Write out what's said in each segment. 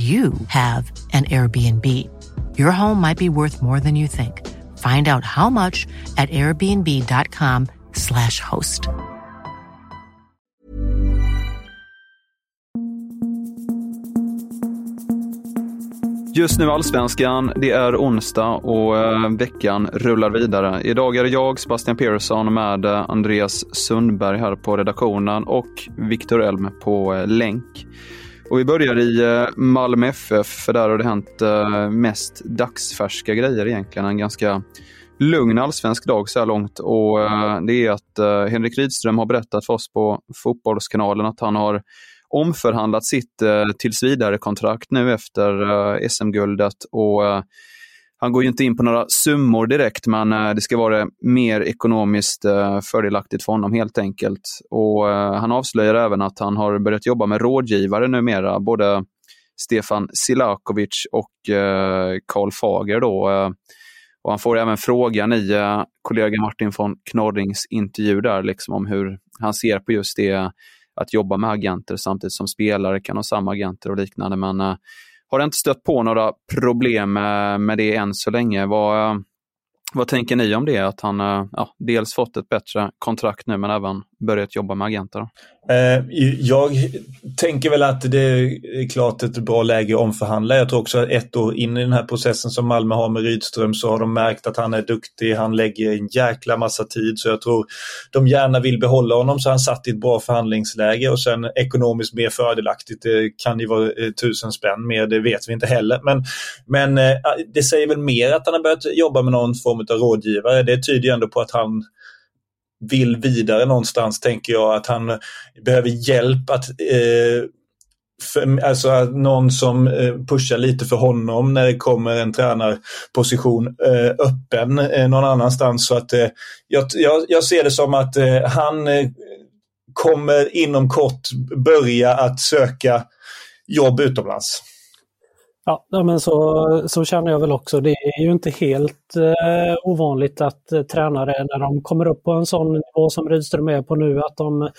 you have an Airbnb. Your home might be worth more than you think. Find out how much at airbnb.com/slash host. Just nu Allsvenskan, det är onsdag och eh, veckan rullar vidare. Idag är det jag, Sebastian Persson, med eh, Andreas Sundberg här på redaktionen och Viktor Elm på eh, länk. Och vi börjar i eh, Malmö FF, för där har det hänt eh, mest dagsfärska grejer egentligen. En ganska lugn allsvensk dag så här långt. Och eh, det är att Henrik Rydström har berättat för oss på Fotbollskanalen att han har omförhandlat sitt tillsvidarekontrakt kontrakt nu efter SM-guldet. Och han går ju inte in på några summor direkt, men eh, det ska vara mer ekonomiskt eh, fördelaktigt för honom helt enkelt. Och eh, Han avslöjar även att han har börjat jobba med rådgivare numera, både Stefan Silakovic och Karl Fager. Då. Och han får även frågan i kollega Martin von Knorrings intervju där, liksom om hur han ser på just det att jobba med agenter samtidigt som spelare kan ha samma agenter och liknande. Men har inte stött på några problem eh, med det än så länge. Vad, eh, vad tänker ni om det? Att han eh, ja, dels fått ett bättre kontrakt nu men även börjat jobba med agenter? Eh, jag tänker väl att det är klart ett bra läge att omförhandla. Jag tror också att ett år in i den här processen som Malmö har med Rydström så har de märkt att han är duktig. Han lägger en jäkla massa tid så jag tror de gärna vill behålla honom så han satt i ett bra förhandlingsläge och sen ekonomiskt mer fördelaktigt. Det kan ju vara eh, tusen spänn mer, det vet vi inte heller. Men, men eh, det säger väl mer att han har börjat jobba med någon form av rådgivare. Det tyder ju ändå på att han vill vidare någonstans, tänker jag. Att han behöver hjälp att eh, för, alltså någon som eh, pushar lite för honom när det kommer en tränarposition eh, öppen eh, någon annanstans. Så att, jag, jag, ser det som att han kommer inom kort börja att söka jobb utomlands. Ja, men så, så känner jag väl också. Det är ju inte helt eh, ovanligt att eh, tränare, när de kommer upp på en sån nivå som Rydström är på nu, att de,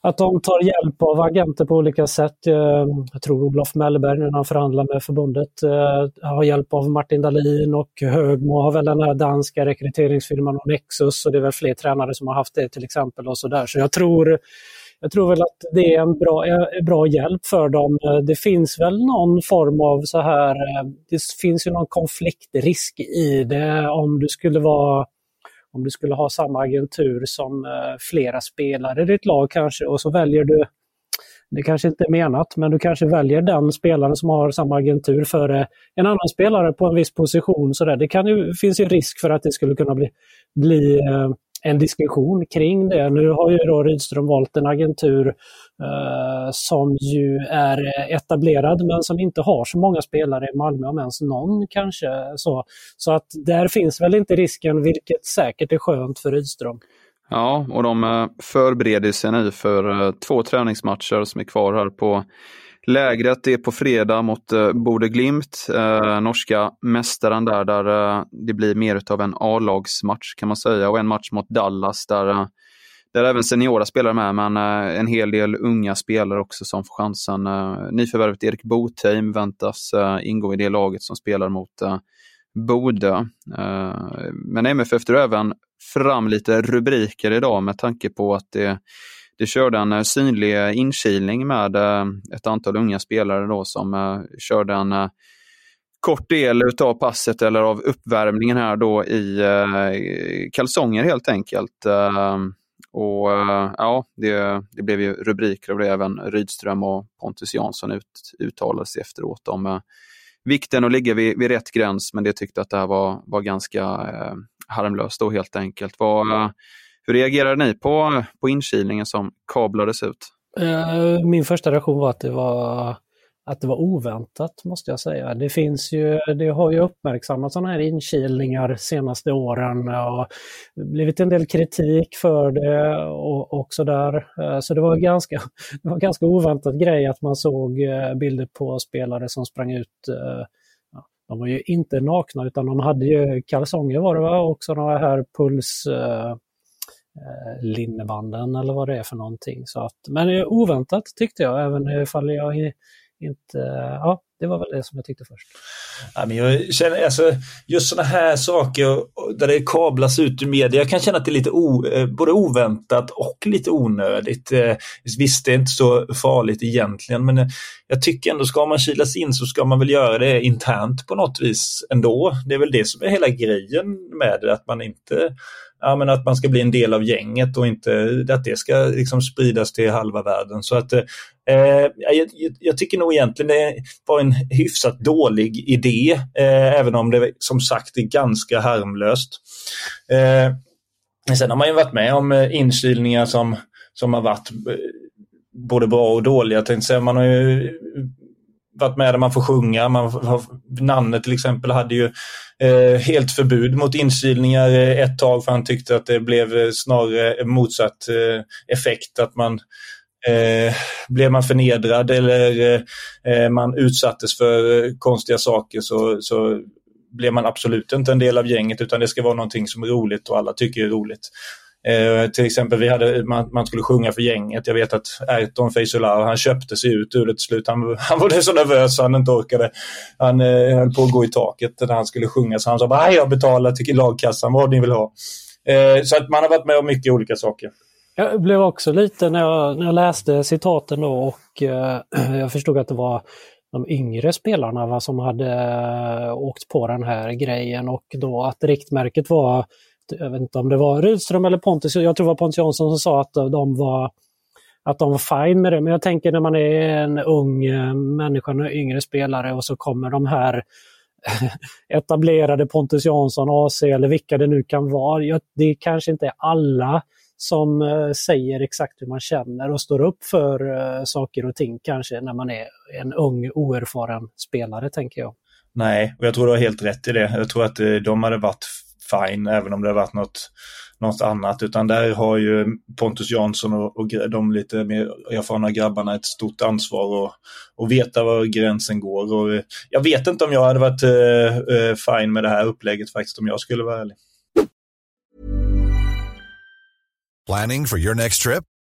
att de tar hjälp av agenter på olika sätt. Eh, jag tror Olof Mellberg, när han förhandlar med förbundet, eh, har hjälp av Martin Dahlin och Högmo har väl den här danska rekryteringsfirman och Nexus och det är väl fler tränare som har haft det till exempel. och Så, där. så jag tror jag tror väl att det är en bra, eh, bra hjälp för dem. Eh, det finns väl någon form av så här, eh, det finns ju någon konfliktrisk i det om du skulle vara om du skulle ha samma agentur som flera spelare i ditt lag kanske och så väljer du det kanske inte är menat, men du kanske väljer den spelaren som har samma agentur före en annan spelare på en viss position. Så där. Det kan ju, finns ju risk för att det skulle kunna bli, bli eh, en diskussion kring det. Nu har ju då Rydström valt en agentur eh, som ju är etablerad men som inte har så många spelare i Malmö, om ens någon kanske. Så, så att där finns väl inte risken, vilket säkert är skönt för Rydström. Ja, och de eh, förbereder sig nu för eh, två träningsmatcher som är kvar här på Lägret är på fredag mot eh, Bode Glimt, eh, norska mästaren där, där eh, det blir mer av en A-lagsmatch kan man säga. Och en match mot Dallas där, eh, där även seniora spelar med, men eh, en hel del unga spelare också som får chansen. Eh, nyförvärvet Erik Botheim väntas eh, ingå i det laget som spelar mot eh, Bode. Eh, men MFF drar även fram lite rubriker idag med tanke på att det du körde en eh, synlig eh, inkilning med eh, ett antal unga spelare då som körde en kort del av passet eller av uppvärmningen här då i kalsonger helt enkelt. Ehm, och ja, det, det blev ju rubriker av det. Även Rydström och Pontus Jansson ut, uttalade sig efteråt om vikten att ligga vid, vid rätt gräns, men det tyckte att det här var, var ganska eh, harmlöst då helt enkelt. Vad, hur reagerade ni på, på inkilningen som kablades ut? Eh, min första reaktion var att det var att det var oväntat måste jag säga. Det finns ju, det har ju uppmärksammats sådana här inkilningar senaste åren och blivit en del kritik för det och, och sådär. Eh, så det var ganska, det var ganska oväntat grej att man såg eh, bilder på spelare som sprang ut de var ju inte nakna utan de hade ju kalsonger var det va? och sådana här puls Eh, linnebanden eller vad det är för någonting. Så att, men oväntat tyckte jag, även ifall jag inte, ja, det var väl det som jag tyckte först. Ja, men jag känner, alltså, just sådana här saker där det kablas ut ur media, jag kan känna att det är lite o, eh, både oväntat och lite onödigt. Eh, visst, det är inte så farligt egentligen, men jag tycker ändå, ska man kilas in så ska man väl göra det internt på något vis ändå. Det är väl det som är hela grejen med det, att man inte ja, men att man ska bli en del av gänget och inte att det ska liksom spridas till halva världen. Så att, eh, jag, jag, tycker nog egentligen det var en hyfsat dålig idé, eh, även om det som sagt är ganska harmlöst. Eh, sen har man ju varit med om eh, inkylningar inkilningar som, som har varit eh, både bra och dåliga. Man har ju varit med där man får sjunga. Man Nanne till exempel hade ju eh, helt förbud mot inkilningar eh, ett tag för han tyckte att det blev eh, snarare motsatt eh, effekt. Att man eh, blev man förnedrad eller eh, eh man utsattes för konstiga saker så, så blev man absolut inte en del av gänget utan det ska vara någonting som är roligt och alla tycker är roligt. Eh, till exempel, vi hade, man, man, skulle sjunga för gänget. Jag vet att Erton Feisolar, han köpte sig ut ur det till slut. Han, han var så nervös så han inte orkade. Han eh, höll på att gå i taket när han skulle sjunga. Så han sa bara, jag betalar till lagkassan vad ni vill ha. Eh, så att man har varit med om mycket olika saker. Jag blev också lite när jag, när jag läste citaten då och eh, jag förstod att det var de yngre spelarna va, som hade eh, åkt på den här grejen och då att riktmärket var jag vet inte om det var Rydström eller Pontus, jag tror det var Pontus Jansson som sa att de var att de var fine med det. Men jag tänker när man är en ung eh, människa, en yngre spelare och så kommer de här etablerade Pontus Jansson, AC eller vilka det nu kan vara. Det kanske inte är alla som eh, säger exakt hur man känner och står upp för eh, saker och ting kanske när man är en ung oerfaren spelare tänker jag. Nej, och jag tror du har helt rätt i det. Jag tror att de hade varit fine, även om det har varit något, något annat. Utan där har ju Pontus Jansson och, och de lite mer erfarna grabbarna ett stort ansvar och, och veta var gränsen går. Och eh, jag vet inte om jag hade varit uh, fine med det här upplägget faktiskt, om jag skulle vara ärlig. Planning for your next trip?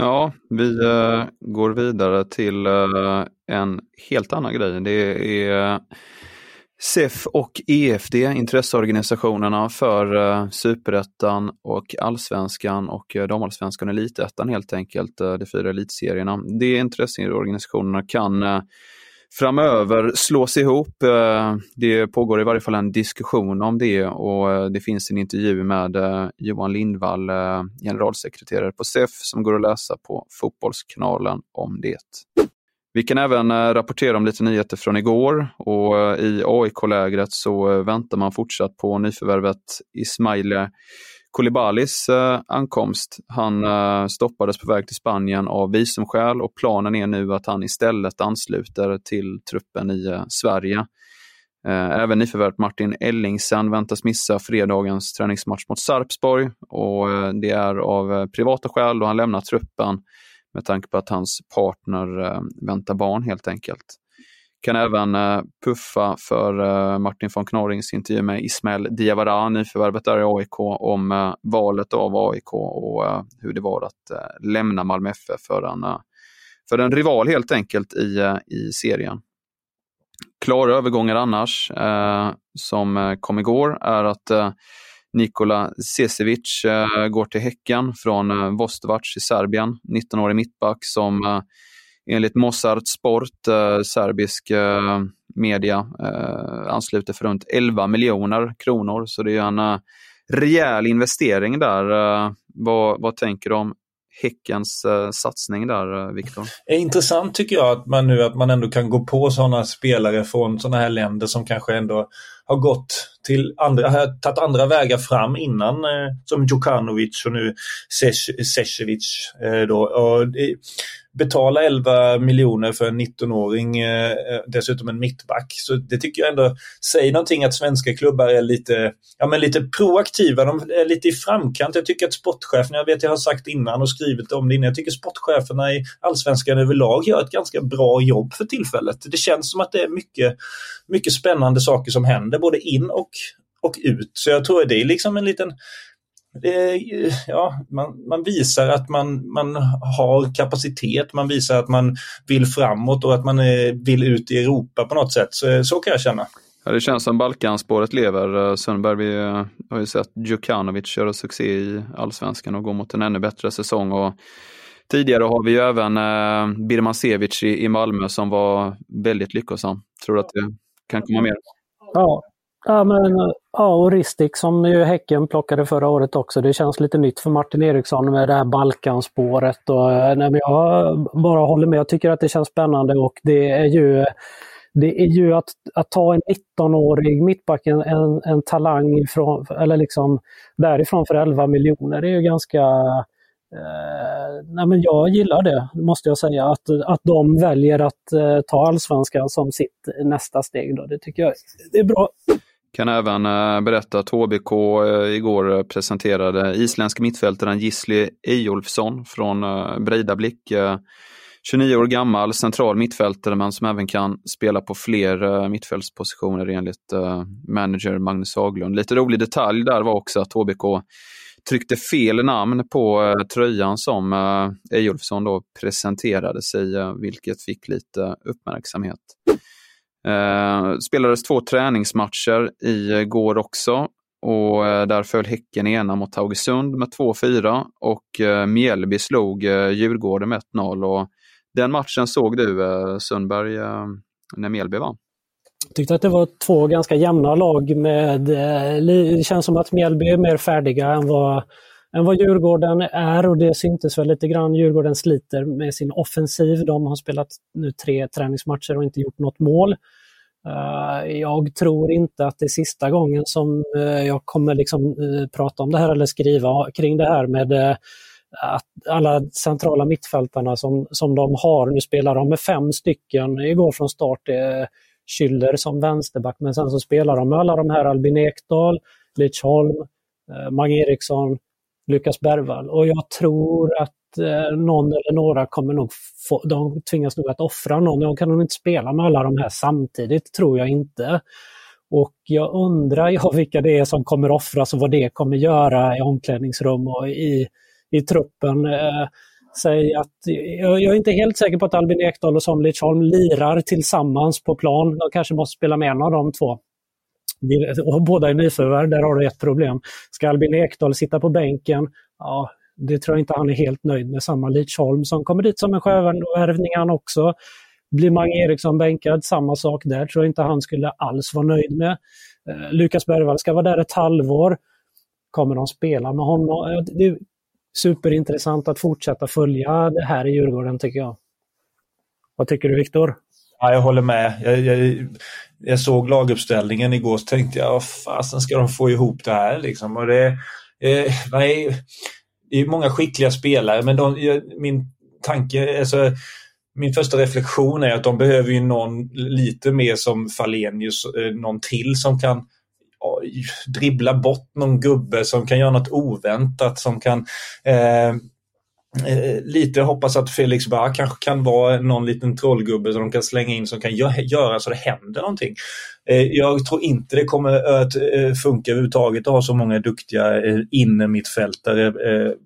Ja, vi uh, går vidare till uh, en helt annan grej. Det är uh, SEF och EFD, intresseorganisationerna för uh, Superettan och Allsvenskan och uh, Damallsvenskan och Elitettan helt enkelt, uh, de fyra elitserierna. De intresseorganisationerna kan framöver slås ihop. Eh, det pågår i varje fall en diskussion om det och eh, det finns en intervju med eh, Johan Lindvall, generalsekreterare på SEF, som går att läsa på Fotbollskanalen om det. Vi kan även rapportera om lite nyheter från igår och i AIK-lägret så väntar man fortsatt på nyförvärvet Ismaile Koulibalis eh, ankomst. Han eh, stoppades på väg till Spanien av visumskäl och planen är nu att han istället ansluter till truppen i eh, Sverige. Eh, även nyförvärvet Martin Ellingsen väntas missa fredagens träningsmatch mot Sarpsborg och eh, det är av eh, privata skäl då han lämnar truppen med tanke på att hans partner eh, väntar barn helt enkelt. Kan även eh, puffa för eh, Martin von Knorrings intervju med Ismail Diawara, nyförvärvet där i AIK, om eh, valet av AIK och hur det var att lämna Malmö FF för en, för en rival helt enkelt i, i serien. Klara övergångar annars, eh, som kom igår, är att eh, Nikola Cesevic eh, går till Häcken från eh, Vostovac i Serbien, 19-årig mittback som enligt Mossart Sport, eh, serbisk eh, media, eh, ansluter för runt 11 miljoner kronor. Så det är en eh, rejäl investering där. Eh, vad, vad tänker du om Häckens eh, satsning där, eh, Viktor? Det är intressant tycker jag att man nu att man ändå kan gå på sådana spelare från sådana här länder som kanske ändå har gått till andra, har tagit andra vägar fram innan eh, som Djukanovic och nu Sesevic. Eh, då. Och betala 11 miljoner för en 19-åring, eh, eh, dessutom en mittback. Så det tycker jag ändå säger någonting att svenska klubbar är lite, ja, men lite proaktiva, de är lite i framkant. Jag tycker att sportcheferna, jag vet jag har sagt innan och skrivit om det innan, jag tycker sportcheferna i allsvenskan överlag gör ett ganska bra jobb för tillfället. Det känns som att det är mycket, mycket spännande saker som händer, både in och, och ut. Så jag tror det är liksom en liten det, ja, man, man, visar att man, man har kapacitet, man visar att man vill framåt och att man vill ut i Europa på något sätt. Så, så kan jag känna. Ja, det känns som Balkanspåret lever. Eh, Sundberg, vi eh, har ju sett Djukanovic köra succé i allsvenskan och gå mot en ännu bättre säsong. Och tidigare har vi ju även eh, Birmancevic i, i Malmö som var väldigt lyckosam. Tror du att det kan komma mer? Ja, Ja, men, ja, och Ristik som ju Häcken plockade förra året också. Det känns lite nytt för Martin Eriksson med det här Balkanspåret. Och, eh, nej, men jag bara håller med. Jag tycker att det känns spännande och det är ju, det är ju att, att ta en 19-årig mittback, en, en, en, talang ifrån, eller liksom därifrån för 11 miljoner. Det är ju ganska Eh, nej men jag gillar det, måste jag säga, att, att de väljer att eh, ta allsvenskan som sitt nästa steg. Då. Det tycker jag det är bra. Kan även eh, berätta att HBK eh, igår eh, presenterade isländske mittfältaren Gisli Ejolfsson från Breidablick. 29 år gammal, central mittfältare men som även kan spela på fler mittfältspositioner enligt manager Magnus Haglund. Lite rolig detalj där var också att HBK tryckte fel namn på tröjan som Ejolfsson då presenterade sig, vilket fick lite uppmärksamhet. Eh, spelades två träningsmatcher igår också och eh, där föll Häcken ena mot Taugesund med 2-4 och eh, Mjällby slog eh, Djurgården med 1-0. Och den matchen såg du eh, Sundberg eh, när Mjällby vann? Jag tyckte att det var två ganska jämna lag med, eh, det känns som att Mjällby är mer färdiga än vad än vad Djurgården är och det syntes väl lite grann. Djurgården sliter med sin offensiv. De har spelat nu tre träningsmatcher och inte gjort något mål. Eh, jag tror inte att det är sista gången som eh, jag kommer liksom, eh, prata om det här eller skriva kring det här med att alla centrala mittfältarna som, som de har. Nu spelar de med fem stycken. Igår från start är Schüller som vänsterback men sen så spelar de med alla de här Albin Ekdal, Holm, Mange Eriksson, Lukas Bergvall. Och jag tror att eh, någon eller några kommer nog få, de tvingas nog att offra någon. De kan nog inte spela med alla de här samtidigt, tror jag inte. Och jag undrar ja, vilka det är som kommer offras och vad det kommer göra i omklädningsrum och i, i truppen. Eh, säg att, jag, jag, är inte helt säker på att Albin Ekdal och Samuel Holm lirar tillsammans på plan. De kanske måste spela med en av de två. Och båda är nyförvärv, där har du ett problem. Ska Albin Ekdal sitta på bänken? Ja, det tror jag inte han är helt nöjd med. Samma Leach Holm som kommer dit som en sjövärvning han också. Blir Mange Eriksson bänkad, samma sak där. Tror jag inte han skulle alls vara nöjd med. Eh, Lukas Bergvall ska vara där ett halvår. Kommer de spela med honom? Det är superintressant att fortsätta följa det här i Djurgården tycker jag. Vad tycker du Viktor? Ja, jag håller med. Jag, jag, jag såg laguppställningen igår och tänkte jag, vad fasen ska de få ihop det här liksom? Och det, eh, nej, det är många skickliga spelare men de, min tanke, alltså, min första reflektion är att de behöver ju någon lite mer som Falenius, eh, någon till som kan dribbla bort någon gubbe som kan göra något oväntat som kan eh, Eh, lite hoppas att Felix Bar kanske kan vara någon liten trollgubbe som de kan slänga in som kan göra så det händer någonting. Eh, jag tror inte det kommer att eh, funka överhuvudtaget att ha så många duktiga eh, innermittfältare,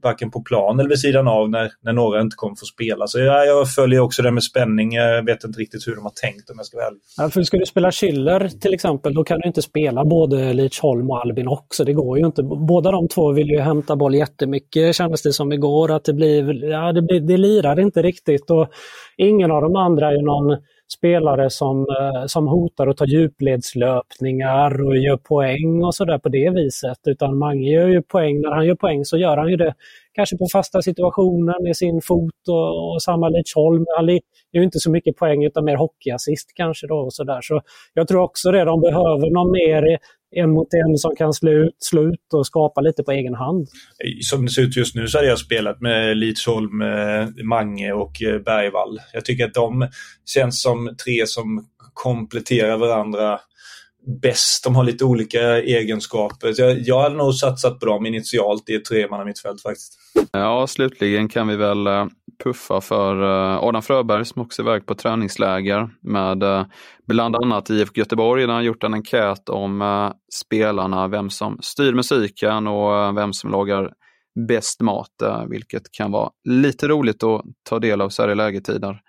varken på plan eller vid sidan av när, när några inte kommer få spela. Så jag, jag följer också det med spänning. Jag vet inte riktigt hur de har tänkt om jag ska vara ärlig. Ja, för ska du spela Schiller till exempel, då kan du inte spela både Leach Holm och Albin också. Det går ju inte. Båda de två vill ju hämta boll jättemycket kändes det som igår. Att det, blir, ja, det, blir, det lirar inte riktigt. Och ingen av de andra är ju någon spelare som, eh, som hotar att ta djupledslöpningar och gör poäng och sådär på det viset. Utan Mange gör ju poäng, när han gör poäng så gör han ju det kanske på fasta situationer med sin fot och, och samma Lidsholm. Han gör ju inte så mycket poäng utan mer hockeyassist kanske då och sådär. Så jag tror också det, de behöver någon mer en mot en som kan slå ut, slå ut och skapa lite på egen hand. Som det ser ut just nu så hade jag spelat med Lidsholm, eh, Mange och eh, Bergvall. Jag tycker att de känns som tre som kompletterar varandra bäst. De har lite olika egenskaper. Så jag, jag hade nog satsat på dem initialt i ett tremannamittfält faktiskt. Ja, slutligen kan vi väl eh, puffa för eh, Adam Fröberg som också är iväg på träningsläger med eh, bland annat IFK Göteborg. Där han gjort en enkät om spelarna, vem som styr musiken och vem som lagar bäst mat, vilket kan vara lite roligt att ta del av så här i lägetider.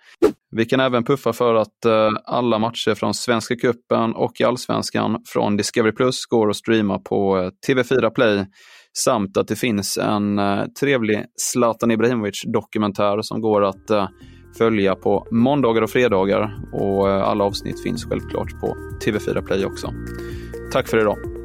Vi kan även puffa för att eh, alla matcher från Svenska Cupen och Allsvenskan från Discovery Plus går att streama på eh, TV4 Play samt att det finns en eh, trevlig Zlatan Ibrahimovic-dokumentär som går att följa på måndagar och fredagar och alla avsnitt finns självklart på TV4 Play också. Tack för idag!